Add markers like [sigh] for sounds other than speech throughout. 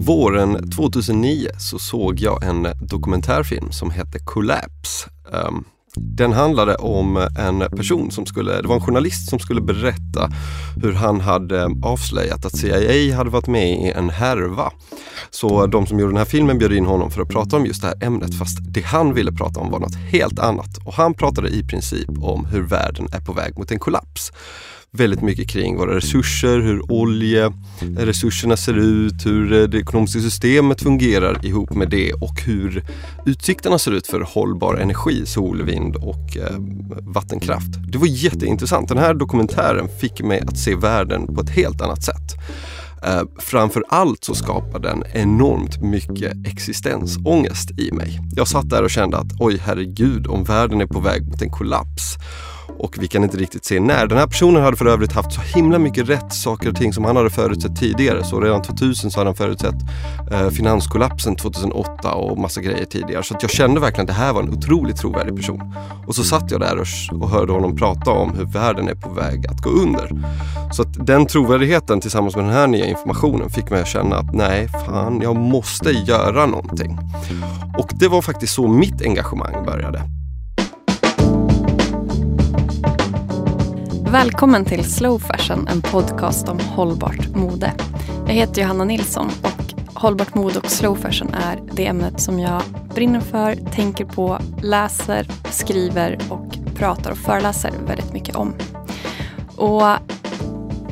Våren 2009 så såg jag en dokumentärfilm som hette Collapse. Um, den handlade om en person som skulle, det var en journalist som skulle berätta hur han hade ehm, avslöjat att CIA hade varit med i en härva. Så de som gjorde den här filmen bjöd in honom för att prata om just det här ämnet fast det han ville prata om var något helt annat. Och han pratade i princip om hur världen är på väg mot en kollaps väldigt mycket kring våra resurser, hur oljeresurserna ser ut, hur eh, det ekonomiska systemet fungerar ihop med det och hur utsikterna ser ut för hållbar energi, sol, vind och eh, vattenkraft. Det var jätteintressant. Den här dokumentären fick mig att se världen på ett helt annat sätt. Eh, framför allt så skapade den enormt mycket existensångest i mig. Jag satt där och kände att oj herregud, om världen är på väg mot en kollaps och vi kan inte riktigt se när. Den här personen hade för övrigt haft så himla mycket rätt saker och ting som han hade förutsett tidigare. Så redan 2000 så hade han förutsett eh, finanskollapsen 2008 och massa grejer tidigare. Så jag kände verkligen att det här var en otroligt trovärdig person. Och så satt jag där och, och hörde honom prata om hur världen är på väg att gå under. Så att den trovärdigheten tillsammans med den här nya informationen fick mig att känna att nej, fan, jag måste göra någonting. Och det var faktiskt så mitt engagemang började. Välkommen till Slow Fashion, en podcast om hållbart mode. Jag heter Johanna Nilsson och hållbart mode och slow fashion är det ämnet som jag brinner för, tänker på, läser, skriver och pratar och föreläser väldigt mycket om. Och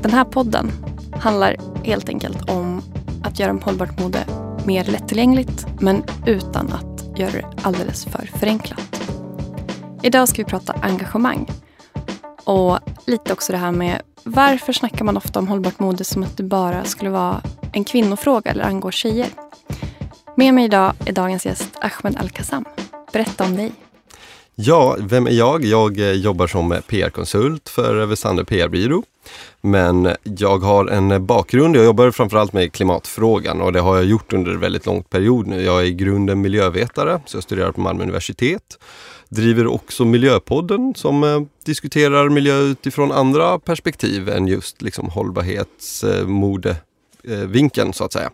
den här podden handlar helt enkelt om att göra hållbart mode mer lättillgängligt men utan att göra det alldeles för förenklat. Idag ska vi prata engagemang och lite också det här med varför snackar man ofta om hållbart mode som att det bara skulle vara en kvinnofråga eller angår tjejer? Med mig idag är dagens gäst Ahmed Al-Qassam. Berätta om dig. Ja, vem är jag? Jag eh, jobbar som PR-konsult för Westander PR-byrå. Men jag har en bakgrund, jag jobbar framförallt med klimatfrågan och det har jag gjort under en väldigt lång period nu. Jag är i grunden miljövetare, så jag studerar på Malmö universitet driver också Miljöpodden som eh, diskuterar miljö utifrån andra perspektiv än just liksom hållbarhetsmodevinkeln eh, så att säga.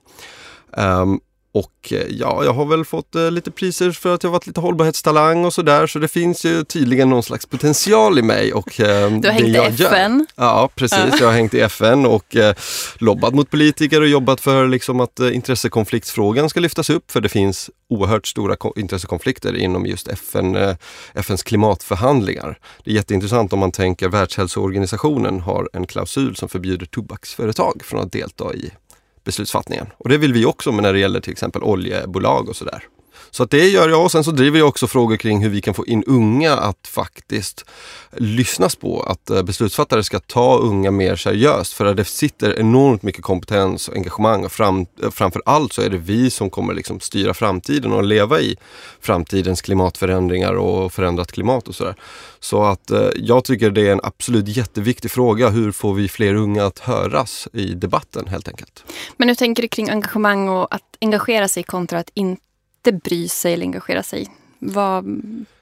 Ehm, och eh, ja, jag har väl fått eh, lite priser för att jag varit lite hållbarhetstalang och sådär. Så det finns ju tydligen någon slags potential i mig. Och, eh, [laughs] du har hängt i FN. Gör. Ja, precis. Jag har hängt i FN och eh, lobbat mot politiker och jobbat för liksom, att eh, intressekonfliktsfrågan ska lyftas upp. För det finns oerhört stora intressekonflikter inom just FN, eh, FNs klimatförhandlingar. Det är jätteintressant om man tänker Världshälsoorganisationen har en klausul som förbjuder tobaksföretag från att delta i beslutsfattningen. Och det vill vi också med när det gäller till exempel oljebolag och sådär. Så att det gör jag och sen så driver jag också frågor kring hur vi kan få in unga att faktiskt lyssnas på. Att eh, beslutsfattare ska ta unga mer seriöst för att det sitter enormt mycket kompetens och engagemang och fram, eh, framför allt så är det vi som kommer liksom styra framtiden och leva i framtidens klimatförändringar och förändrat klimat och sådär. Så att eh, jag tycker det är en absolut jätteviktig fråga. Hur får vi fler unga att höras i debatten helt enkelt? Men hur tänker du kring engagemang och att engagera sig kontra att inte inte bry sig eller engagera sig? Vad,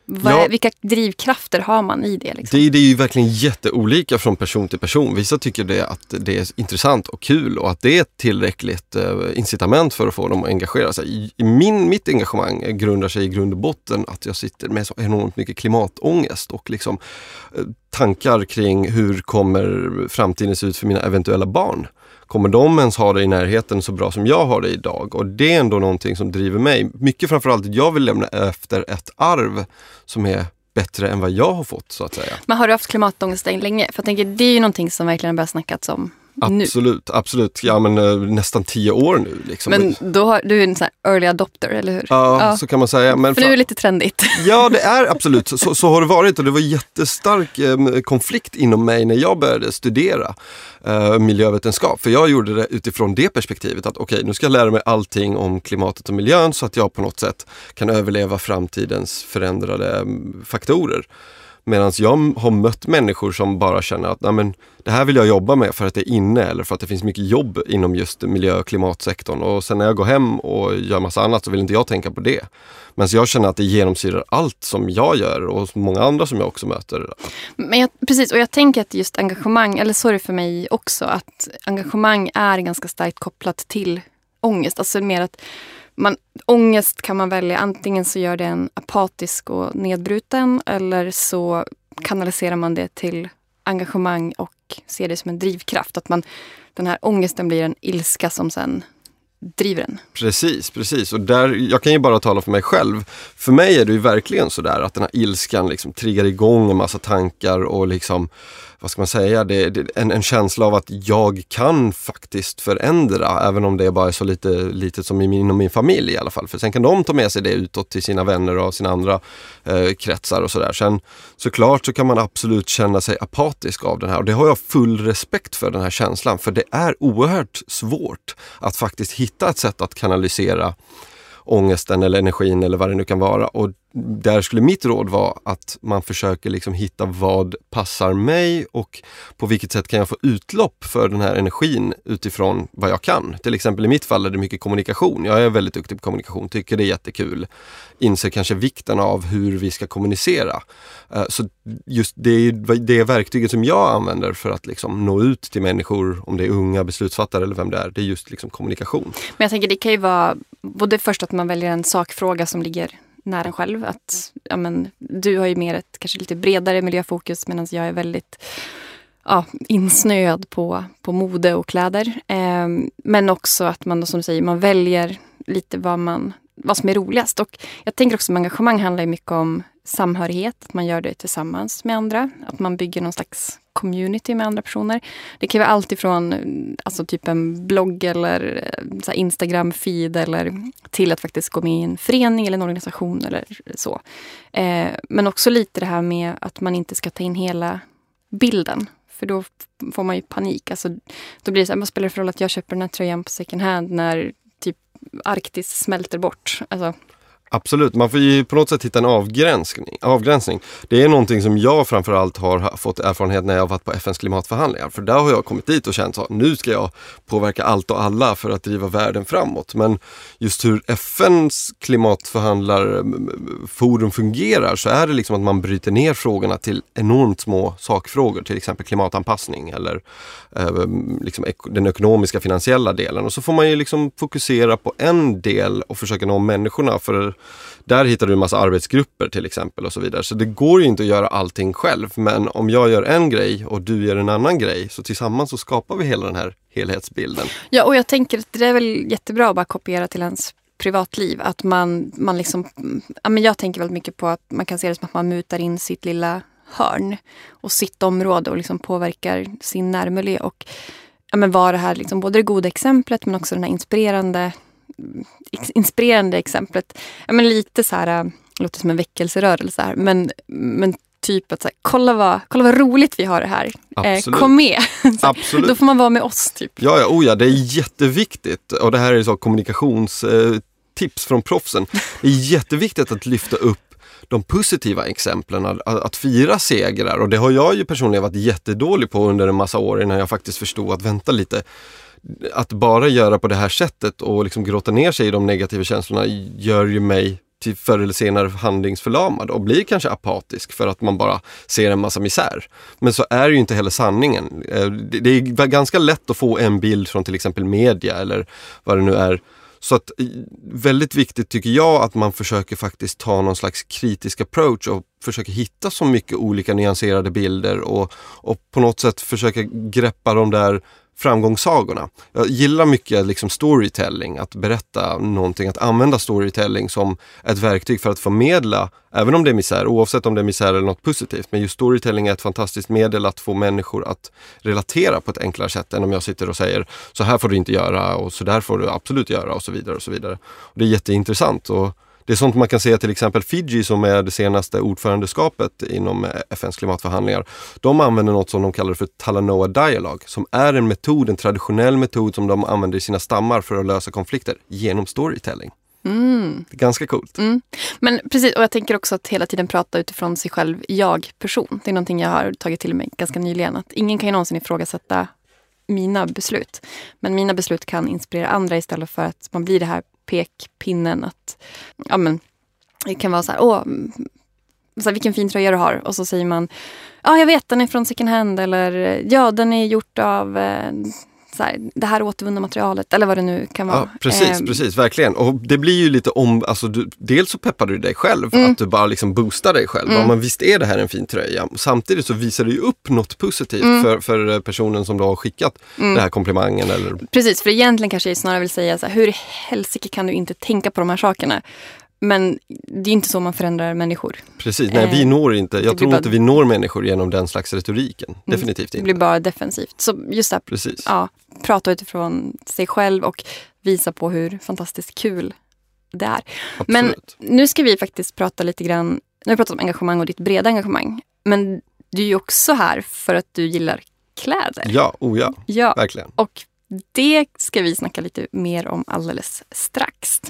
vad ja, vilka drivkrafter har man i det? Liksom? Det, det, är ju verkligen jätteolika från person till person. Vissa tycker det att det är intressant och kul och att det är ett tillräckligt eh, incitament för att få dem att engagera sig. Min, mitt engagemang grundar sig i grund och botten att jag sitter med så enormt mycket klimatångest och liksom, eh, tankar kring hur kommer framtiden se ut för mina eventuella barn kommer de ens ha det i närheten så bra som jag har det idag? Och det är ändå någonting som driver mig. Mycket framförallt att jag vill lämna efter ett arv som är bättre än vad jag har fått så att säga. Men har du haft klimatångest länge? För jag tänker, det är ju någonting som verkligen har börjat snackas om Absolut, nu. absolut. Ja men uh, nästan tio år nu. Liksom. Men då har, du är en sån early adopter, eller hur? Ja, ja, så kan man säga. Men för nu är det lite trendigt. [laughs] Ja, det är absolut. Så, så har det varit och det var jättestark eh, konflikt inom mig när jag började studera eh, miljövetenskap. För jag gjorde det utifrån det perspektivet att okej, okay, nu ska jag lära mig allting om klimatet och miljön så att jag på något sätt kan överleva framtidens förändrade mm, faktorer. Medan jag har mött människor som bara känner att Nej, men, det här vill jag jobba med för att det är inne eller för att det finns mycket jobb inom just miljö och klimatsektorn. Och sen när jag går hem och gör massa annat så vill inte jag tänka på det. Men jag känner att det genomsyrar allt som jag gör och många andra som jag också möter. Men jag, precis, och jag tänker att just engagemang, eller så är det för mig också, att engagemang är ganska starkt kopplat till ångest. Alltså mer att man, ångest kan man välja, antingen så gör det en apatisk och nedbruten eller så kanaliserar man det till engagemang och ser det som en drivkraft. Att man, den här ångesten blir en ilska som sen driver en. Precis, precis. Och där, jag kan ju bara tala för mig själv. För mig är det ju verkligen sådär att den här ilskan liksom triggar igång en massa tankar och liksom vad ska man säga, det, det, en, en, känsla av att jag kan faktiskt förändra, även om det bara är så lite litet som inom min familj i alla fall. För sen kan de ta med sig det utåt till sina vänner och sina andra eh, kretsar och sådär. Sen såklart så kan man absolut känna sig apatisk av den här och det har jag full respekt för den här känslan. För det är oerhört svårt att faktiskt hitta ett sätt att kanalisera ångesten eller energin eller vad det nu kan vara. Och där skulle mitt råd vara att man försöker liksom hitta vad passar mig och på vilket sätt kan jag få utlopp för den här energin utifrån vad jag kan. Till exempel i mitt fall är det mycket kommunikation. Jag är väldigt duktig på kommunikation, tycker det är jättekul. Inser kanske vikten av hur vi ska kommunicera. Eh, så just det är det verktyget som jag använder för att liksom nå ut till människor, om det är unga beslutsfattare eller vem det är, det är just liksom kommunikation. Men jag tänker det kan ju vara både först att man väljer en sakfråga som ligger nära en själv. Att, ja, men, du har ju mer ett kanske lite bredare miljöfokus medan jag är väldigt ja, insnöad på, på mode och kläder. Eh, men också att man då, som du säger, man väljer lite vad, man, vad som är roligast. Och jag tänker också att engagemang handlar mycket om samhörighet, att man gör det tillsammans med andra. Att man bygger någon slags community med andra personer. Det kan vara allt ifrån eh, alltså typ en blogg eller eh, Instagram-feed eller till att faktiskt gå med i en förening eller en organisation eller så. Eh, men också lite det här med att man inte ska ta in hela bilden. För då får man ju panik. Alltså, då blir det så här, vad spelar det för roll att jag köper den här tröjan på second hand när typ Arktis smälter bort? Alltså, Absolut, man får ju på något sätt hitta en avgränsning. avgränsning. Det är någonting som jag framförallt har fått erfarenhet när jag har varit på FNs klimatförhandlingar. För där har jag kommit dit och känt att nu ska jag påverka allt och alla för att driva världen framåt. Men just hur FNs klimatförhandlarforum fungerar så är det liksom att man bryter ner frågorna till enormt små sakfrågor, till exempel klimatanpassning eller eh, liksom den ekonomiska finansiella delen. Och så får man ju liksom fokusera på en del och försöka nå människorna. för där hittar du en massa arbetsgrupper till exempel och så vidare. Så det går ju inte att göra allting själv. Men om jag gör en grej och du gör en annan grej så tillsammans så skapar vi hela den här helhetsbilden. Ja, och jag tänker att det är väl jättebra att bara kopiera till ens privatliv. Att man, man liksom, ja, men jag tänker väldigt mycket på att man kan se det som att man mutar in sitt lilla hörn och sitt område och liksom påverkar sin närmiljö. Och ja, men vara det här liksom både det goda exemplet men också den här inspirerande inspirerande exemplet. Ja, men lite så här, äh, låter som en väckelserörelse här, men, men typ att så här, kolla, vad, kolla vad roligt vi har det här. Eh, kom med! [laughs] Absolut. Då får man vara med oss. Typ. Ja, ja, oh ja, det är jätteviktigt. Och det här är så kommunikationstips från proffsen. Det är jätteviktigt att lyfta upp de positiva exemplen, att, att fira segrar. Och det har jag ju personligen varit jättedålig på under en massa år innan jag faktiskt förstod att vänta lite att bara göra på det här sättet och liksom gråta ner sig i de negativa känslorna gör ju mig till förr eller senare handlingsförlamad och blir kanske apatisk för att man bara ser en massa misär. Men så är ju inte heller sanningen. Eh, det är ganska lätt att få en bild från till exempel media eller vad det nu är. Så att eh, väldigt viktigt tycker jag att man försöker faktiskt ta någon slags kritisk approach och försöker hitta så mycket olika nyanserade bilder och, och på något sätt försöka greppa de där framgångssagorna. Jag gillar mycket liksom storytelling, att berätta någonting, att använda storytelling som ett verktyg för att förmedla, även om det är misär, oavsett om det är misär eller något positivt. Men just storytelling är ett fantastiskt medel att få människor att relatera på ett enklare sätt än om jag sitter och säger så här får du inte göra och så där får du absolut göra och så vidare. och så vidare. Och det är jätteintressant. Och det är sånt man kan se till exempel Fiji som är det senaste ordförandeskapet inom FNs klimatförhandlingar. De använder något som de kallar för Talanoa Dialog som är en metod, en traditionell metod som de använder i sina stammar för att lösa konflikter genom storytelling. Mm. Det är ganska coolt. Mm. Men precis, och jag tänker också att hela tiden prata utifrån sig själv, jag-person. Det är någonting jag har tagit till mig ganska nyligen. Att ingen kan ju någonsin ifrågasätta mina beslut. Men mina beslut kan inspirera andra istället för att man blir det här pekpinnen att ja, men, det kan vara så här, åh, så här, vilken fin tröja du har. Och så säger man, ja jag vet den är från second hand eller ja den är gjort av eh, så här, det här återvunna materialet eller vad det nu kan vara. Ja, precis, Eh, precis, verkligen. Och det blir ju lite om, alltså du, dels så peppar du dig själv, Mm. att du bara liksom boostar dig själv. Ja, men visst är det här en fin tröja. Samtidigt så visar det ju upp något positivt Mm. för, för personen som då har skickat den här komplimangen. Eller, Precis, för egentligen kanske jag snarare vill säga så här, hur i helsike kan du inte tänka på de här sakerna? Men det är inte så man förändrar människor. precis, nej Eh, vi når inte, jag tror bara- inte vi når människor genom den slags retoriken. Definitivt Det inte. blir bara defensivt. Så just det här, Precis. ja, prata utifrån sig själv och visa på hur fantastiskt kul det är. Men Absolut. nu ska vi faktiskt prata lite grann, nu har vi pratat om engagemang och ditt breda engagemang. Men du är ju också här för att du gillar kläder. Ja, oh ja, Ja, verkligen. och det ska vi snacka lite mer om alldeles strax.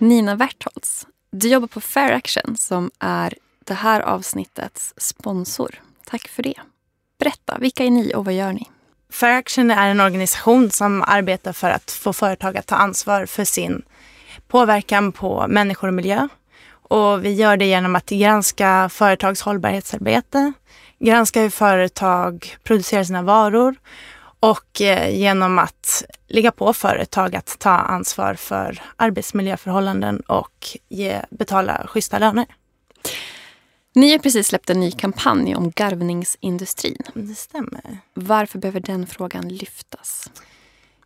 Nina Wertholtz, du jobbar på Fair Action som är det här avsnittets sponsor. Tack för det. Berätta, vilka är ni och vad gör ni? Fair Action är en organisation som arbetar för att få företag att ta ansvar för sin påverkan på människor och miljö. Och vi gör det genom att granska företags hållbarhetsarbete, granska hur företag producerar sina varor och eh, genom att ligga på företag att ta ansvar för arbetsmiljöförhållanden och ge, betala schyssta löner. Ni har precis släppt en ny kampanj om garvningsindustrin. Det stämmer. Varför behöver den frågan lyftas?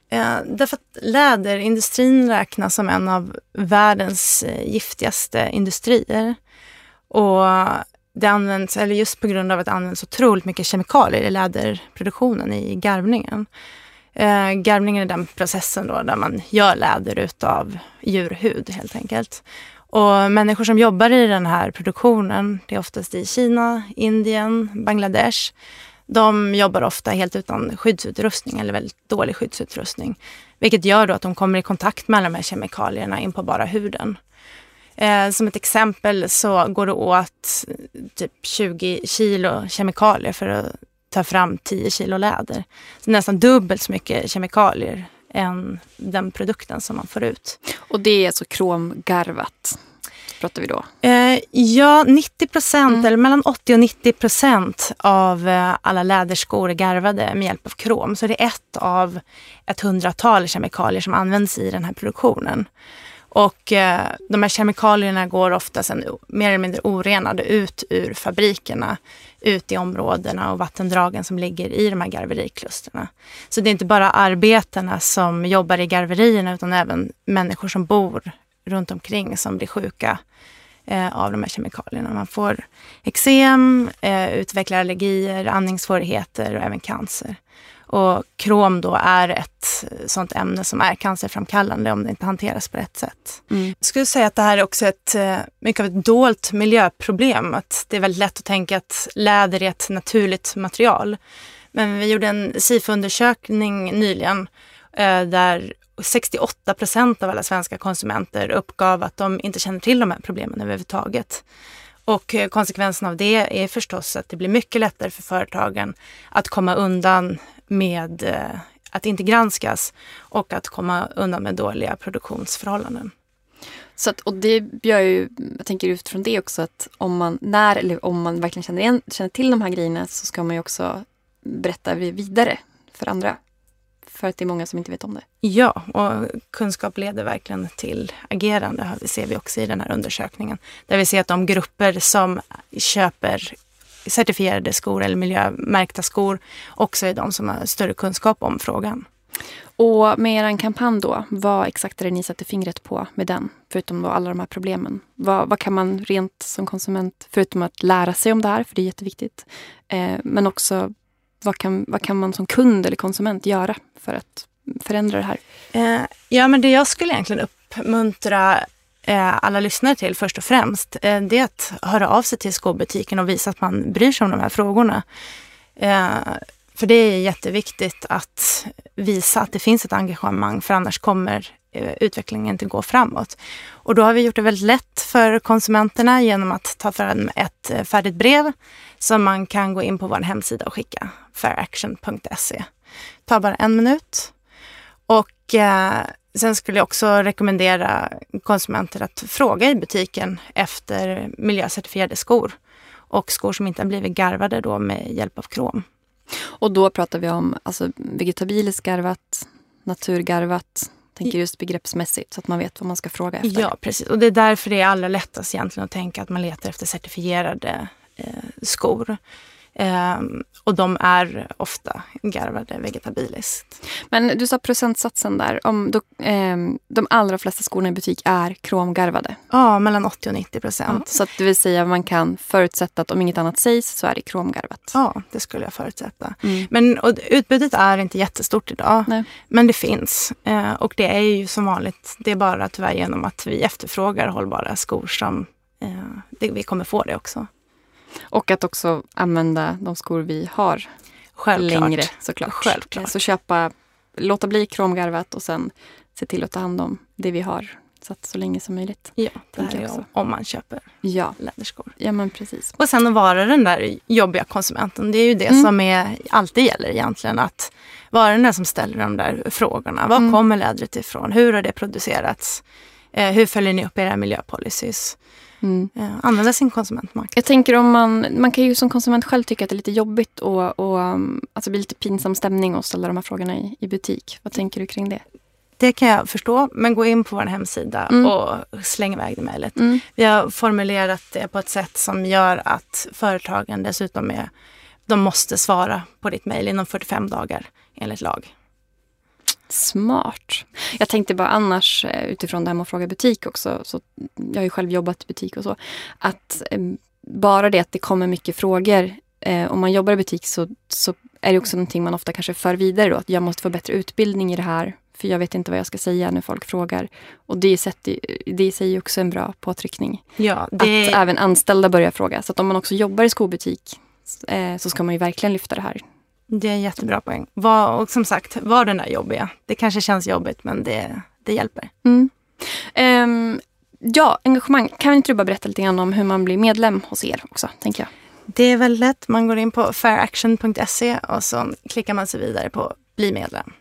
Eh, därför att läderindustrin räknas som en av världens eh, giftigaste industrier. Och det används, eller just på grund av att det används otroligt mycket kemikalier i läderproduktionen, i garvningen. Eh, garvningen är den processen då där man gör läder utav djurhud helt enkelt. Och människor som jobbar i den här produktionen, det är oftast i Kina, Indien, Bangladesh. De jobbar ofta helt utan skyddsutrustning eller väldigt dålig skyddsutrustning. Vilket gör då att de kommer i kontakt med alla de här kemikalierna in på bara huden. Eh, som ett exempel så går det åt eh, typ 20 kilo kemikalier för att ta fram 10 kilo läder. Så nästan dubbelt så mycket kemikalier än den produkten som man får ut. Och det är alltså kromgarvat, pratar vi då. Eh, ja, 90 procent, eller mellan 80 och 90 procent av eh, alla läderskor är garvade med hjälp av krom. Så det är ett av ett hundratal kemikalier som används i den här produktionen. Och eh, de här kemikalierna går ofta sen mer eller mindre orenade ut ur fabrikerna, ut i områdena och vattendragen som ligger i de här garveriklusterna. Så det är inte bara arbetarna som jobbar i garverierna utan även människor som bor runt omkring som blir sjuka eh, av de här kemikalierna. Man får eksem, eh, utvecklar allergier, andningssvårigheter och även cancer. Och krom då är ett sånt ämne som är cancerframkallande om det inte hanteras på rätt sätt. Mm. Jag skulle säga att det här är också ett, eh, mycket av ett dolt miljöproblem. Att det är väldigt lätt att tänka att läder är ett naturligt material. Men vi gjorde en SIFO-undersökning nyligen eh, där 68 procent av alla svenska konsumenter uppgav att de inte känner till de här problemen överhuvudtaget. Och eh, konsekvensen av det är förstås att det blir mycket lättare för företagen att komma undan med eh, att inte granskas och att komma undan med dåliga produktionsförhållanden. Så att, och det gör ju, jag tänker utifrån det också att om man, när eller om man verkligen känner, igen, känner till de här grejerna så ska man ju också berätta vidare för andra. För att det är många som inte vet om det. Ja, och kunskap leder verkligen till agerande. Det ser vi också i den här undersökningen. Där vi ser att de grupper som köper certifierade skor eller miljömärkta skor också är de som har större kunskap om frågan. Och med er kampanj då, vad exakt är det ni sätter fingret på med den? Förutom då alla de här problemen. Vad, vad kan man rent som konsument, förutom att lära sig om det här, för det är jätteviktigt. Eh, men också vad kan, vad kan man som kund eller konsument göra för att förändra det här? Eh, ja, men det jag skulle egentligen uppmuntra Eh, alla lyssnare till först och främst, eh, det är att höra av sig till skobutiken och visa att man bryr sig om de här frågorna. Eh, för det är jätteviktigt att visa att det finns ett engagemang, för annars kommer utvecklingen inte gå framåt. Och då har vi gjort det väldigt lätt för konsumenterna genom att ta fram ett färdigt brev som man kan gå in på vår hemsida och skicka, fairaction.se. tar bara en minut. Och sen skulle jag också rekommendera konsumenter att fråga i butiken efter miljöcertifierade skor. och skor som inte har blivit garvade då med hjälp av krom. Och då pratar vi om alltså, vegetabiliskt garvat, naturgarvat, tänker just begreppsmässigt så att man vet vad man ska fråga efter. Ja, precis. Och det är därför det är allra lättast egentligen att tänka att man letar efter certifierade eh, skor. Um, och de är ofta garvade vegetabiliskt. Men du sa procentsatsen där. Om då, eh, de allra flesta skorna i butik är kromgarvade. Ja, mellan 80 och 90 procent. Ja, så det vill säga man kan förutsätta att om inget annat sägs så är det kromgarvat. Ja, det skulle jag förutsätta. Mm. Men och utbudet är inte jättestort idag. Nej. Men det finns. Eh, och det är ju som vanligt, det är bara tyvärr genom att vi efterfrågar hållbara skor som eh, det, vi kommer få det också. Och att också använda de skor vi har Självklart. längre såklart. Självklart. Så köpa, låta bli kromgarvat och sen se till att ta hand om det vi har så, att så länge som möjligt. Ja, det här är också. om man köper ja. läderskor. Ja, men precis. Och sen att vara den där jobbiga konsumenten. Det är ju det mm. som är, alltid gäller egentligen. Att vara den där som ställer de där frågorna. Var mm. kommer lädret ifrån? Hur har det producerats? Eh, hur följer ni upp era miljöpolicys? Mm. Eh, använda sin konsumentmakt. Jag tänker om man, man kan ju som konsument själv tycka att det är lite jobbigt och, och alltså blir lite pinsam stämning och ställa de här frågorna i, i butik. Vad tänker du kring det? Det kan jag förstå, men gå in på vår hemsida mm. och släng iväg det mejlet. Mm. Vi har formulerat det på ett sätt som gör att företagen dessutom är, de måste svara på ditt mejl inom 45 dagar enligt lag. Smart. Jag tänkte bara annars eh, utifrån det här med att fråga butik också. Så jag har ju själv jobbat i butik och så. Att eh, bara det att det kommer mycket frågor. Eh, om man jobbar i butik så, så är det också någonting man ofta kanske för vidare då. Att jag måste få bättre utbildning i det här. För jag vet inte vad jag ska säga när folk frågar. Och det, sätter, det i sig är också en bra påtryckning. Ja, det... Att även anställda börjar fråga. Så att om man också jobbar i skobutik så ska man ju verkligen lyfta det här det är en jättebra poäng. Var, och som sagt, var den där jobbiga. Det kanske känns jobbigt men det, det hjälper. Mm. Um, ja, engagemang. Kan inte du bara berätta lite grann om hur man blir medlem hos er också, tänker jag. Det är väldigt lätt. Man går in på fairaction.se och så klickar man sig vidare på bli medlem.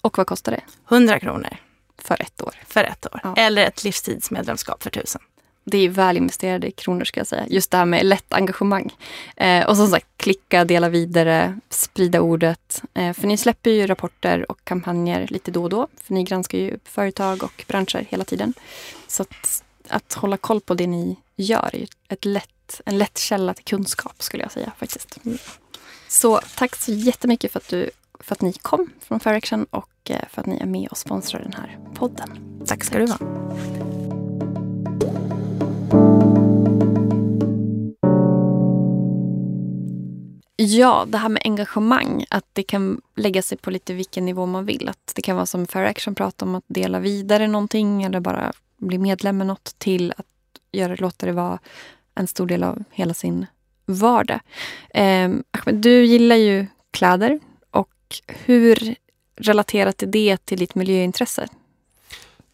Och vad kostar det? 100 kronor. För ett år? För ett år. Ja. Eller ett livstidsmedlemskap för tusen det är väl investerade kronor ska jag säga. Just det här med lätt engagemang. Eh, och som sagt, klicka, dela vidare, sprida ordet. Eh, för ni släpper ju rapporter och kampanjer lite då och då. För ni granskar ju företag och branscher hela tiden. Så att, att hålla koll på det ni gör är ett lätt, en lätt källa till kunskap skulle jag säga faktiskt. Så tack så jättemycket för att, du, för att ni kom från Fair Action och eh, för att ni är med och sponsrar den här podden. Tack ska tack. du ha. Ja, det här med engagemang. Att det kan lägga sig på lite vilken nivå man vill. Att det kan vara som Fair Action pratar om att dela vidare någonting eller bara bli medlem med något till att göra, låta det vara en stor del av hela sin vardag. Eh, du gillar ju kläder och hur relaterat är det till ditt miljöintresse?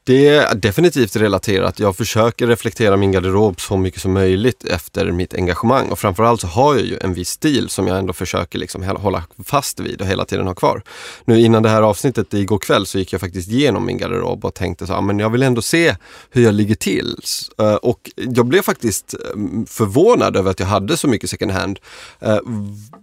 Det är definitivt relaterat. Jag försöker reflektera min garderob så mycket som möjligt efter mitt engagemang och framförallt så har jag ju en viss stil som jag ändå försöker liksom hålla fast vid och hela tiden ha kvar. Nu innan det här avsnittet igår kväll så gick jag faktiskt igenom min garderob och tänkte så men jag vill ändå se hur jag ligger till. Eh, och jag blev faktiskt mm, förvånad över att jag hade så mycket second hand. Eh,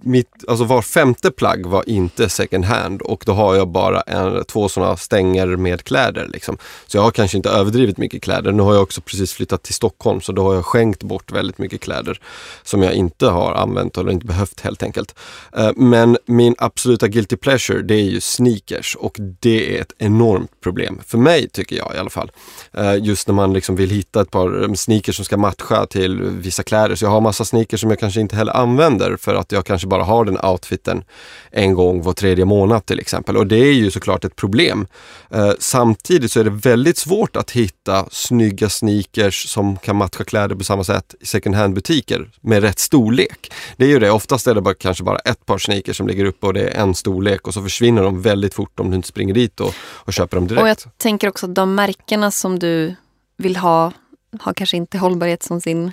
mitt, alltså var femte plagg var inte second hand och då har jag bara en, två sådana stänger med kläder. Liksom. Så jag har kanske inte överdrivit mycket kläder. Nu har jag också precis flyttat till Stockholm så då har jag skänkt bort väldigt mycket kläder som jag inte har använt eller inte behövt helt enkelt. Eh, men min absoluta guilty pleasure det är ju sneakers och det är ett enormt problem. För mig tycker jag i alla fall. Eh, just när man liksom vill hitta ett par sneakers som ska matcha till vissa kläder. Så jag har massa sneakers som jag kanske inte heller använder för att jag kanske bara har den outfiten en gång var tredje månad till exempel. Och det är ju såklart ett problem. Eh, samtidigt så är det väldigt väldigt svårt att hitta snygga sneakers som kan matcha kläder på samma sätt i second hand-butiker med rätt storlek. Det är ju det, oftast är det bara, kanske bara ett par sneakers som ligger uppe och det är en storlek och så försvinner de väldigt fort om du inte springer dit och, och köper dem direkt. Och jag tänker också att de märkena som du vill ha har kanske inte hållbarhet som sin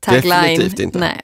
tagline. Definitivt inte. Nej.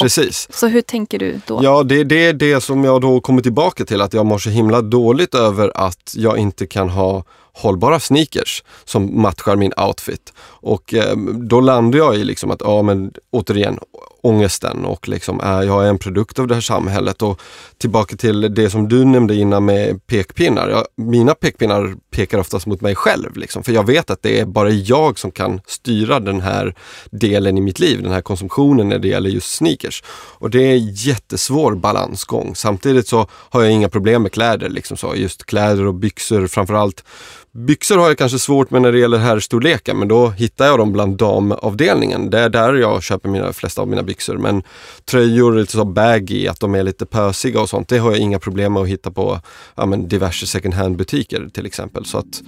Precis. Så hur tänker du då? Ja, det, det är det som jag då kommer tillbaka till, att jag mår så himla dåligt över att jag inte kan ha hållbara sneakers som matchar min outfit. Och eh, då landar jag i liksom att, ja men återigen, ångesten och liksom är jag är en produkt av det här samhället. Och tillbaka till det som du nämnde innan med pekpinnar. Jag, mina pekpinnar pekar oftast mot mig själv, liksom, för jag vet att det är bara jag som kan styra den här delen i mitt liv, den här konsumtionen när det gäller just sneakers. Och det är en jättesvår balansgång. Samtidigt så har jag inga problem med kläder, liksom så. just kläder och byxor framförallt Byxor har jag kanske svårt med när det gäller herrstorleken men då hittar jag dem bland damavdelningen. Det är där jag köper mina flesta av mina byxor. Men tröjor, lite så baggy, att de är lite pösiga och sånt, det har jag inga problem med att hitta på ja, men diverse second hand butiker till exempel. Så att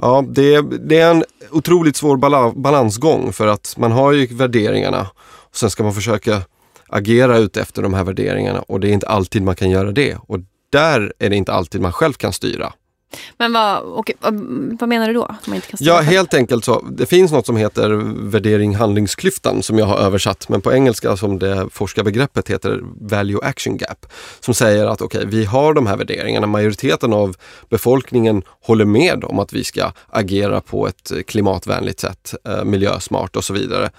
ja, det, det är en otroligt svår balansgång för att man har ju värderingarna och sen ska man försöka agera ut efter de här värderingarna och det är inte alltid man kan göra det. Och där är det inte alltid man själv kan styra. Men vad, och, vad menar du då? Ja, helt enkelt så. Det finns något som heter värdering-handlingsklyftan som jag har översatt, men på engelska som det forskarbegreppet heter value action gap. Som säger att okej, okay, vi har de här värderingarna. Majoriteten av befolkningen håller med om att vi ska agera på ett klimatvänligt sätt, eh, miljösmart och så vidare.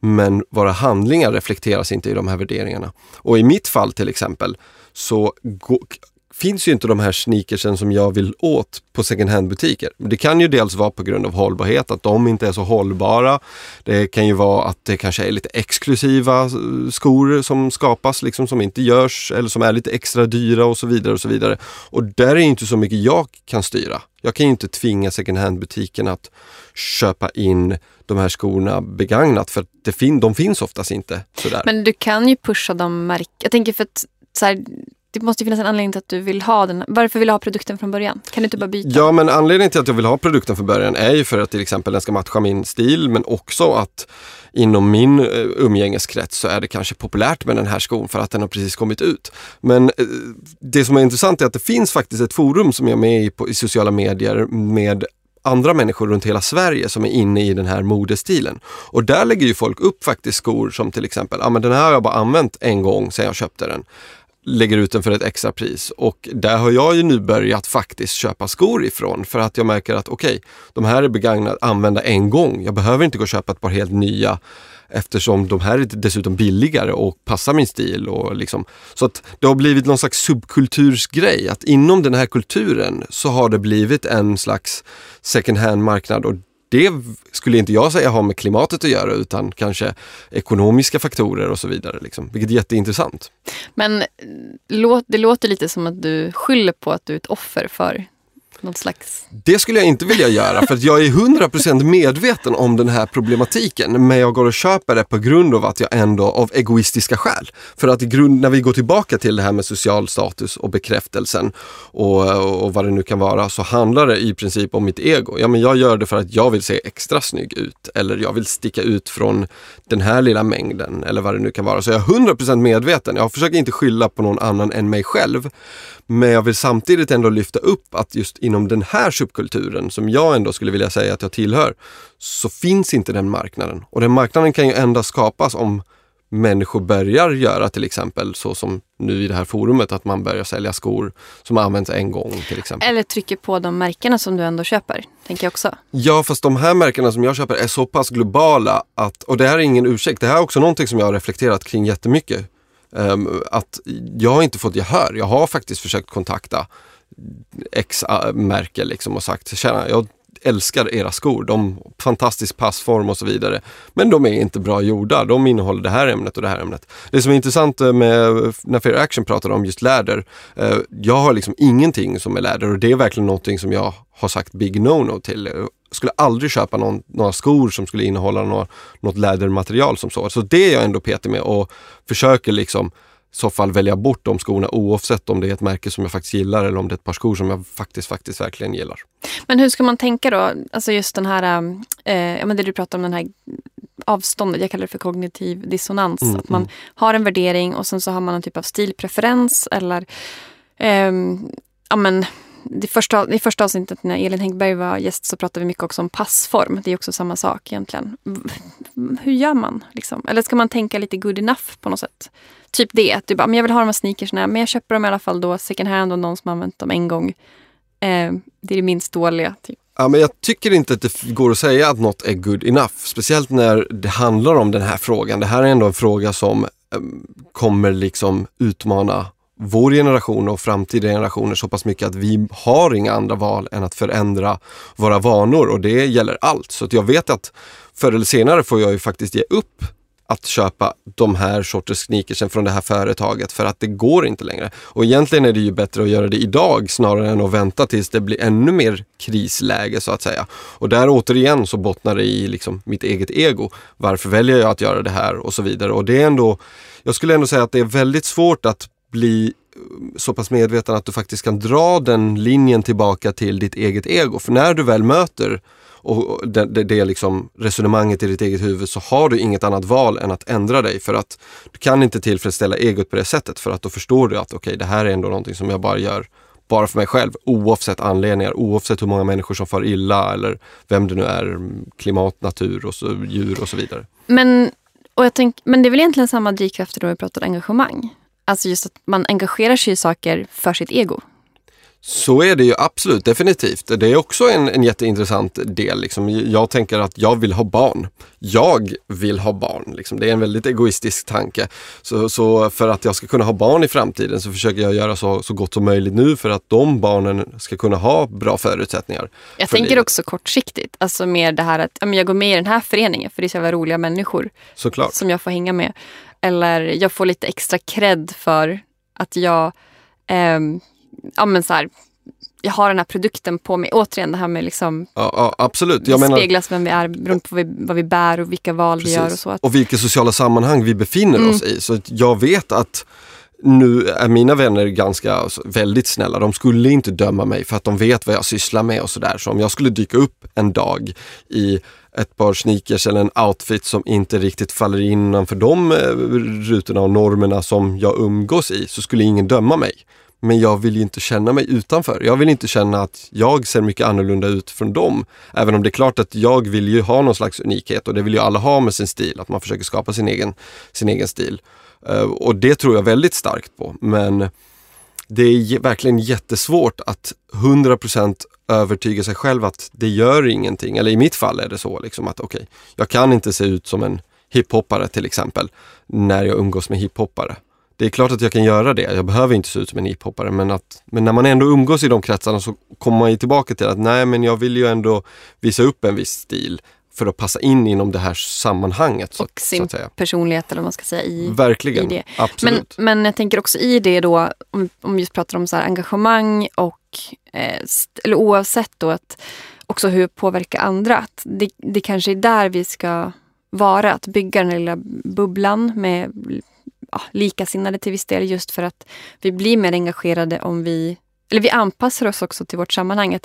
Men våra handlingar reflekteras inte i de här värderingarna. Och i mitt fall till exempel så finns ju inte de här sneakersen som jag vill åt på second hand-butiker. Det kan ju dels vara på grund av hållbarhet, att de inte är så hållbara. Det kan ju vara att det kanske är lite exklusiva eh, skor som skapas, liksom som inte görs eller som är lite extra dyra och så vidare. Och så vidare. Och där är inte så mycket jag kan styra. Jag kan ju inte tvinga second hand-butiken att köpa in de här skorna begagnat för det fin de finns oftast inte sådär. Men du kan ju pusha dem. Jag tänker för att så här, det måste finnas en anledning till att du vill ha den. Varför vill du ha produkten från början? Kan du inte bara byta? Ja, men anledningen till att jag vill ha produkten från början är ju för att till exempel den ska matcha min stil, men också att inom min eh, umgängeskrets så är det kanske populärt med den här skon för att den har precis kommit ut. Men eh, det som är intressant är att det finns faktiskt ett forum som jag är med i, på, i sociala medier med andra människor runt hela Sverige som är inne i den här modestilen. Och där lägger ju folk upp faktiskt skor som till exempel, ja ah, men den här har jag bara använt en gång sedan jag köpte den lägger ut den för ett extra pris. Och där har jag ju nu börjat faktiskt köpa skor ifrån för att jag märker att okej, okay, de här är begagnade, använda en gång. Jag behöver inte gå och köpa ett par helt nya eftersom de här är dessutom billigare och passar min stil. Och liksom. Så att det har blivit någon slags subkultursgrej, att inom den här kulturen så har det blivit en slags second hand-marknad och det skulle inte jag säga har med klimatet att göra utan kanske ekonomiska faktorer och så vidare. Liksom, vilket är jätteintressant. Men eh, det låter lite som att du skyller på att du är ett offer för någon slags... Det skulle jag inte vilja göra för att jag är 100% medveten om den här problematiken men jag går och köper det på grund av att jag ändå, av egoistiska skäl. För att i grund, när vi går tillbaka till det här med social status och bekräftelsen och, och vad det nu kan vara så handlar det i princip om mitt ego. Ja, men jag gör det för att jag vill se extra snygg ut eller jag vill sticka ut från den här lilla mängden eller vad det nu kan vara. Så jag är 100% medveten. Jag försöker inte skylla på någon annan än mig själv. Men jag vill samtidigt ändå lyfta upp att just inom den här subkulturen som jag ändå skulle vilja säga att jag tillhör, så finns inte den marknaden. Och den marknaden kan ju endast skapas om människor börjar göra till exempel så som nu i det här forumet att man börjar sälja skor som används en gång till exempel. Eller trycker på de märkena som du ändå köper, tänker jag också. Ja, fast de här märkena som jag köper är så pass globala att, och det här är ingen ursäkt, det här är också någonting som jag har reflekterat kring jättemycket. Um, att jag har inte fått gehör. Jag har faktiskt försökt kontakta X-märke äh, liksom och sagt, tjena, jag älskar era skor, de fantastisk passform och så vidare. Men de är inte bra gjorda, de innehåller det här ämnet och det här ämnet. Det som är intressant eh, med när Fair Action pratar om just läder, eh, jag har liksom ingenting som är läder och det är verkligen någonting som jag har sagt big no-no till eh, skulle aldrig köpa någon, några skor som skulle innehålla några, något lädermaterial som så. Så det är jag ändå petig med och försöker liksom i så fall välja bort de skorna oavsett om det är ett märke som jag faktiskt gillar eller om det är ett par skor som jag faktiskt, faktiskt verkligen gillar. Men hur ska man tänka då? Alltså just den här, eh, ja men det du pratar om, den här avståndet, jag kallar det för kognitiv dissonans. Mm, att man mm. har en värdering och sen så har man en typ av stilpreferens eller eh, ja men det första, I första avsnittet när Elin Häggberg var gäst så pratade vi mycket också om passform. Det är också samma sak egentligen. Hur gör man? Liksom? Eller ska man tänka lite good enough på något sätt? Typ det, att du bara, men jag vill ha de här sneakersna men jag köper dem i alla fall då second hand och någon som använt dem en gång. Eh, det är det minst dåliga. Typ. Ja, men jag tycker inte att det går att säga att något är good enough. Speciellt när det handlar om den här frågan. Det här är ändå en fråga som eh, kommer liksom utmana vår generation och framtida generationer så pass mycket att vi har inga andra val än att förändra våra vanor och det gäller allt. Så att jag vet att förr eller senare får jag ju faktiskt ge upp att köpa de här sorters sneakersen från det här företaget för att det går inte längre. Och egentligen är det ju bättre att göra det idag snarare än att vänta tills det blir ännu mer krisläge så att säga. Och där återigen så bottnar det i liksom mitt eget ego. Varför väljer jag att göra det här och så vidare. Och det är ändå, jag skulle ändå säga att det är väldigt svårt att bli eh, så pass medveten att du faktiskt kan dra den linjen tillbaka till ditt eget ego. För när du väl möter och det, det, det liksom resonemanget i ditt eget huvud så har du inget annat val än att ändra dig för att du kan inte tillfredsställa egot på det sättet för att då förstår du att okej, okay, det här är ändå någonting som jag bara gör bara för mig själv oavsett anledningar, oavsett hur många människor som far illa eller vem det nu är, klimat, natur och så, djur och så vidare. Men, och jag tänk, men det är väl egentligen samma drivkrafter då vi pratar engagemang? Alltså just att man engagerar sig i saker för sitt ego. Så är det ju absolut, definitivt. Det är också en, en jätteintressant del. Liksom. Jag tänker att jag vill ha barn. Jag vill ha barn. Liksom. Det är en väldigt egoistisk tanke. Så, så, för att jag ska kunna ha barn i framtiden så försöker jag göra så, så gott som möjligt nu för att de barnen ska kunna ha bra förutsättningar. Jag tänker livet. också kortsiktigt. Alltså mer det här att jag går med i den här föreningen för det är så jävla roliga människor. Såklart. Som jag får hänga med. Eller jag får lite extra cred för att jag eh, ja, men så här, jag har den här produkten på mig. Återigen det här med liksom ja, ja, absolut. Jag speglas vem vi är beroende på vad vi, vad vi bär och vilka val precis. vi gör. Och så. Och vilka sociala sammanhang vi befinner mm. oss i. Så jag vet att nu är mina vänner ganska, väldigt snälla. De skulle inte döma mig för att de vet vad jag sysslar med och sådär. Så om jag skulle dyka upp en dag i ett par sneakers eller en outfit som inte riktigt faller innanför de eh, rutorna och normerna som jag umgås i så skulle ingen döma mig. Men jag vill ju inte känna mig utanför. Jag vill inte känna att jag ser mycket annorlunda ut från dem. Även om det är klart att jag vill ju ha någon slags unikhet och det vill ju alla ha med sin stil, att man försöker skapa sin egen, sin egen stil. Eh, och det tror jag väldigt starkt på. Men det är verkligen jättesvårt att 100% övertyga sig själv att det gör ingenting. Eller i mitt fall är det så liksom att okej, okay, jag kan inte se ut som en hiphoppare till exempel när jag umgås med hiphoppare det är klart att jag kan göra det. Jag behöver inte se ut som en hiphoppare men, att, men när man ändå umgås i de kretsarna så kommer man ju tillbaka till att nej men jag vill ju ändå visa upp en viss stil för att passa in inom det här sammanhanget. Så, och sin personlighet eller vad man ska säga i, Verkligen, i det. absolut. Men, men jag tänker också i det då, om, om vi just pratar om så engagemang och eh, eller oavsett då att också hur påverka andra. Att det, det kanske är där vi ska vara, att bygga den lilla bubblan med ja, likasinnade till viss del just för att vi blir mer engagerade om vi eller vi anpassar oss också till vårt sammanhang.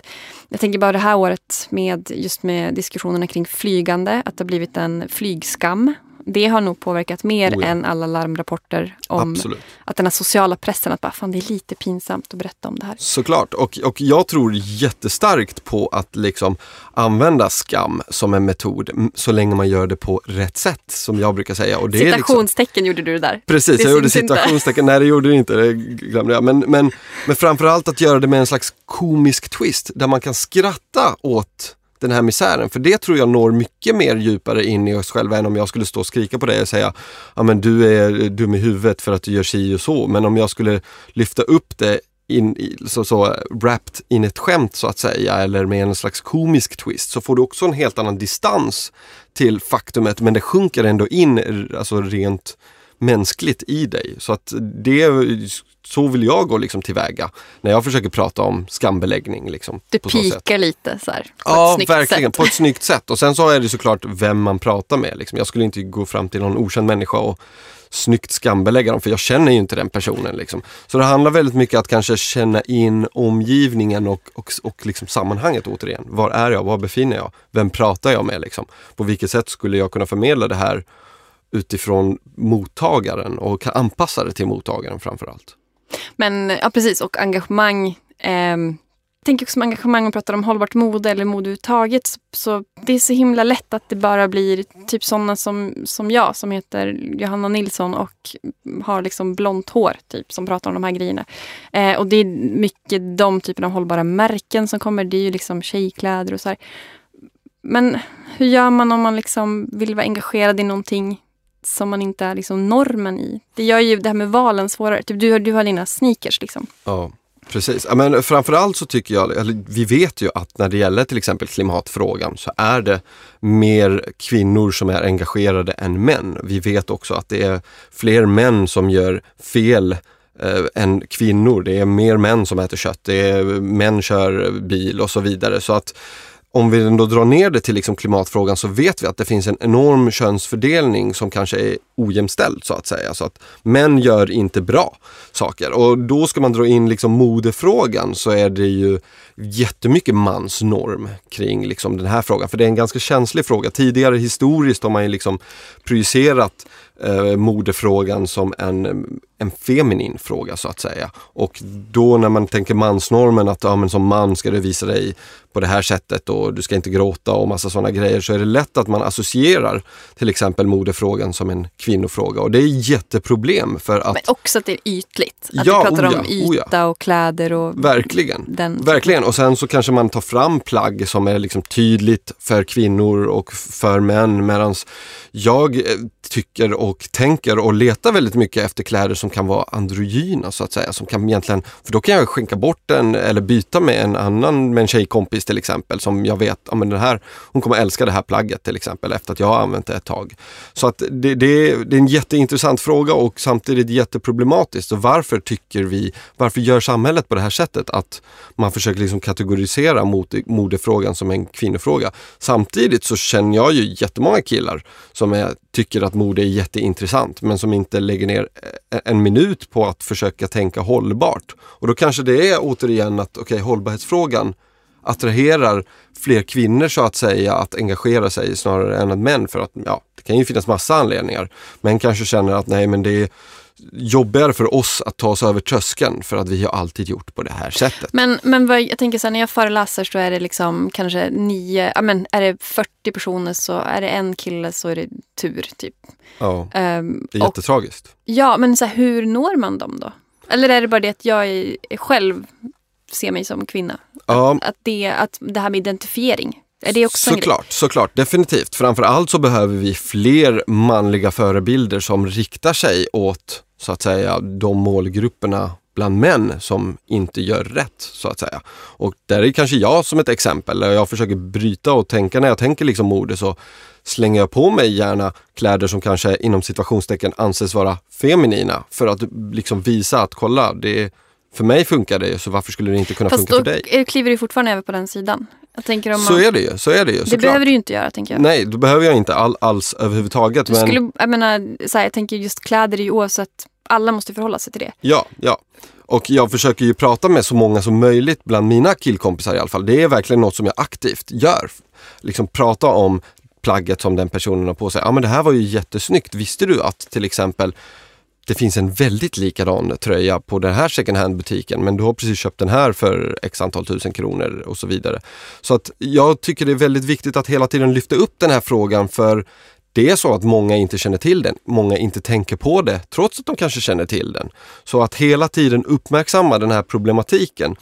Jag tänker bara det här året med just med diskussionerna kring flygande, att det har blivit en flygskam det har nog påverkat mer oh ja. än alla larmrapporter om Absolut. att den här sociala pressen, att bara, fan, det är lite pinsamt att berätta om det här. Såklart, och, och jag tror jättestarkt på att liksom använda skam som en metod så länge man gör det på rätt sätt, som jag brukar säga. Och det Citationstecken liksom... gjorde du där. Precis, det jag gjorde citationstecken. Nej, det gjorde det inte, det glömde jag. Men, men, men framförallt att göra det med en slags komisk twist, där man kan skratta åt den här misären. För det tror jag når mycket mer djupare in i oss själva än om jag skulle stå och skrika på dig och säga ja men du är dum i huvudet för att du gör si och så. Men om jag skulle lyfta upp det in, så, så wrapped in ett skämt så att säga eller med en slags komisk twist så får du också en helt annan distans till faktumet men det sjunker ändå in alltså rent mänskligt i dig. Så att det, så vill jag gå liksom tillväga när jag försöker prata om skambeläggning. Liksom, du pikar lite så här, på ja, ett verkligen. Sätt. På ett snyggt sätt. Och sen så är det såklart vem man pratar med. Liksom. Jag skulle inte gå fram till någon okänd människa och snyggt skambelägga dem för jag känner ju inte den personen. Liksom. Så det handlar väldigt mycket att kanske känna in omgivningen och, och, och liksom sammanhanget återigen. Var är jag? Var befinner jag? Vem pratar jag med? Liksom? På vilket sätt skulle jag kunna förmedla det här utifrån mottagaren och anpassa det till mottagaren framförallt. Men ja precis och engagemang. Eh, jag tänker också om engagemang och pratar om hållbart mode eller mode överhuvudtaget. Så, så det är så himla lätt att det bara blir typ sådana som, som jag som heter Johanna Nilsson och har liksom blont hår typ som pratar om de här grejerna. Eh, och det är mycket de typerna av hållbara märken som kommer. Det är ju liksom tjejkläder och så här. Men hur gör man om man liksom vill vara engagerad i någonting som man inte är liksom normen i. Det gör ju det här med valen svårare. Typ du, har- du har dina sneakers liksom. Ja, precis. Men framförallt så tycker jag, eller vi vet ju att när det gäller till exempel klimatfrågan så är det mer kvinnor som är engagerade än män. Vi vet också att det är fler män som gör fel eh, än kvinnor. Det är mer män som äter kött, det är män kör bil och så vidare. Så att om vi ändå drar ner det till liksom klimatfrågan så vet vi att det finns en enorm könsfördelning som kanske är ojämställd så att säga. Så att män gör inte bra saker och då ska man dra in liksom modefrågan så är det ju jättemycket mansnorm kring liksom den här frågan. För det är en ganska känslig fråga. Tidigare historiskt har man ju liksom projicerat eh, modefrågan som en, en feminin fråga så att säga. Och då när man tänker mansnormen att ja, men som man ska du visa dig på det här sättet och du ska inte gråta och massa sådana grejer så är det lätt att man associerar till exempel modefrågan som en kvinnofråga och det är jätteproblem för att Men också att det är ytligt. Att Ja, vi pratar oh om yta och kläder och Verkligen. den. Verkligen, och sen så kanske man tar fram plagg som är liksom tydligt för kvinnor och för män medan jag eh, tycker och tänker och letar väldigt mycket efter kläder som kan vara androgyna så att säga. Som kan egentligen, för då kan jag skänka bort den eller byta med en annan, med en tjejkompis till exempel som jag vet, ja, men den här, hon kommer älska det här plagget till exempel efter att jag har använt det ett tag. Så att det, det, det är en jätteintressant fråga och samtidigt jätteproblematiskt. Så varför tycker vi, varför gör samhället på det här sättet att man försöker liksom kategorisera modefrågan som en kvinnofråga. Samtidigt så känner jag ju jättemånga killar som är, tycker att mode är jätteintressant men som inte lägger ner eh, en minut på att försöka tänka hållbart. Och då kanske det är återigen att okay, hållbarhetsfrågan attraherar fler kvinnor så att säga att engagera sig snarare än att män för att ja, det kan ju finnas massa anledningar. Män kanske känner att nej men det är jobbigare för oss att ta oss över tröskeln för att vi har alltid gjort på det här sättet. Men, men vad, jag tänker så här, när jag föreläser så är det liksom kanske nio, ja men är det 40 personer så är det en kille så är det tur typ. Ja, Ehm, det är och, jättetragiskt. ja men så här, hur når man dem då? Eller är det bara det att jag är, själv ser mig som kvinna? Ja, Att det, att det här med identifiering, är det också såklart, såklart, definitivt. Framförallt så behöver vi fler manliga förebilder som riktar sig åt så att säga de målgrupperna bland män som inte gör rätt så att säga. Och där är kanske jag som ett exempel, där jag försöker bryta och tänka när jag tänker liksom mode så slänger jag på mig gärna kläder som kanske inom situationstecken anses vara feminina för att liksom visa att kolla, det för mig funkar det så varför skulle det inte kunna Fast funka då för dig? är- kliver du fortfarande över på den sidan. Jag tänker om Så man, är det ju, så är det ju. det såklart. behöver du ju inte göra tänker jag. Nej, då behöver jag inte all, alls överhuvudtaget. Du Men skulle, jag menar, så här, jag tänker just kläder är ju oavsett, alla måste förhålla sig till det. ja, ja. Och jag försöker ju prata med så många som möjligt bland mina killkompisar i alla fall. Det är verkligen något som jag aktivt gör. Liksom prata om plagget som den personen har på sig. Ja men det här var ju jättesnyggt. Visste du att till exempel det finns en väldigt likadan tröja på den här second hand butiken men du har precis köpt den här för x antal tusen kronor och så vidare. Så att jag tycker det är väldigt viktigt att hela tiden lyfta upp den här frågan för det är så att många inte känner till den, många inte tänker på det trots att de kanske känner till den. Så att hela tiden uppmärksamma den här problematiken.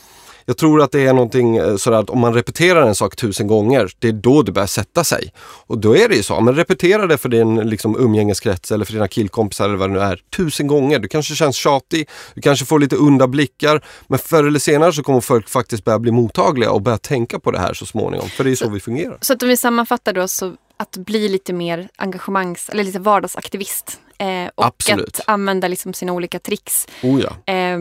Jag tror att det är någonting eh, sådär att om man repeterar en sak tusen gånger, det är då det börjar sätta sig. Och då är det ju så, men repetera det för din liksom, umgängeskrets eller för dina killkompisar eller vad det nu är, tusen gånger. Du kanske känns tjatig, du kanske får lite onda blickar, men förr eller senare så kommer folk faktiskt börja bli mottagliga och börja tänka på det här så småningom. För det är så vi fungerar. Så att om vi sammanfattar då så att bli lite mer engagemangs eller lite vardagsaktivist. Eh, och Absolut. att använda liksom sina olika tricks. Oh ja. Eh,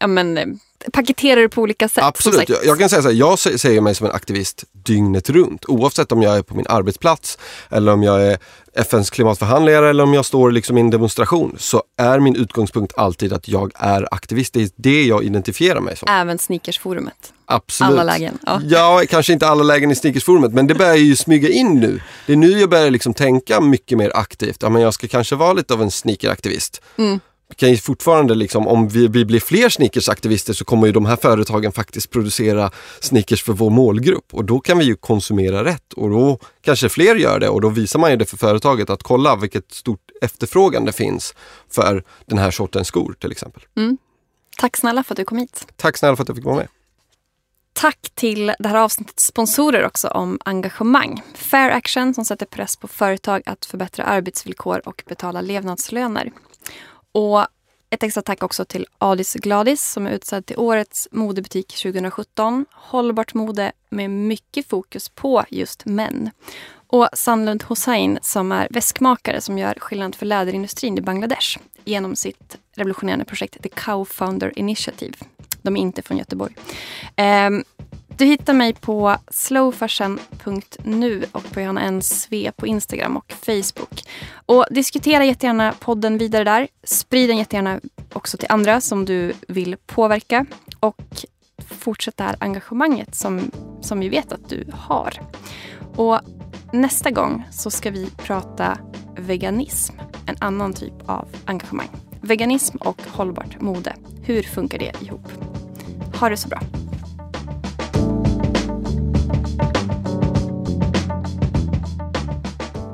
ja, men, eh, paketera det på olika sätt. Absolut, jag, jag kan säga så här, jag se- ser mig som en aktivist dygnet runt. Oavsett om jag är på min arbetsplats eller om jag är FNs klimatförhandlare eller om jag står liksom i en demonstration så är min utgångspunkt alltid att jag är aktivist. Det är det jag identifierar mig som. Även sneakersforumet. Absolut. Alla lägen. Ja. Ja, kanske inte alla lägen i sneakersforumet men det börjar ju smyga in nu. Det är nu jag börjar liksom tänka mycket mer aktivt. Ja, men jag ska kanske vara lite av en sneakeraktivist. Mm. Vi kan ju fortfarande, liksom, om vi, vi blir fler sneakersaktivister så kommer ju de här företagen faktiskt producera sneakers för vår målgrupp och då kan vi ju konsumera rätt och då kanske fler gör det och då visar man ju det för företaget att kolla vilket stort efterfrågan det finns för den här sortens skor till exempel. Tack snälla för att du kom hit. Tack snälla för att jag fick vara med. tack till det här avsnittets sponsorer också om engagemang. Fair Action som sätter press på företag att förbättra arbetsvillkor och betala levnadslöner. Och ett extra tack också till Adis Gladis som är utsedd till årets modebutik 2017. Hållbart mode med mycket fokus på just män. Och Sandlund Hossein som är väskmakare som gör skillnad för läderindustrin i Bangladesh genom sitt revolutionerande projekt The Cow Founder Initiative. De är inte från Göteborg. Um, du hittar mig på slowfashion.nu och på Johanna NSV på Instagram och Facebook. Och diskutera jättegärna podden vidare där. Sprid den jättegärna också till andra som du vill påverka. Och fortsätt det här engagemanget som, som vi vet att du har. Och nästa gång så ska vi prata veganism. En annan typ av engagemang. Veganism och hållbart mode. Hur funkar det ihop? Ha det så bra.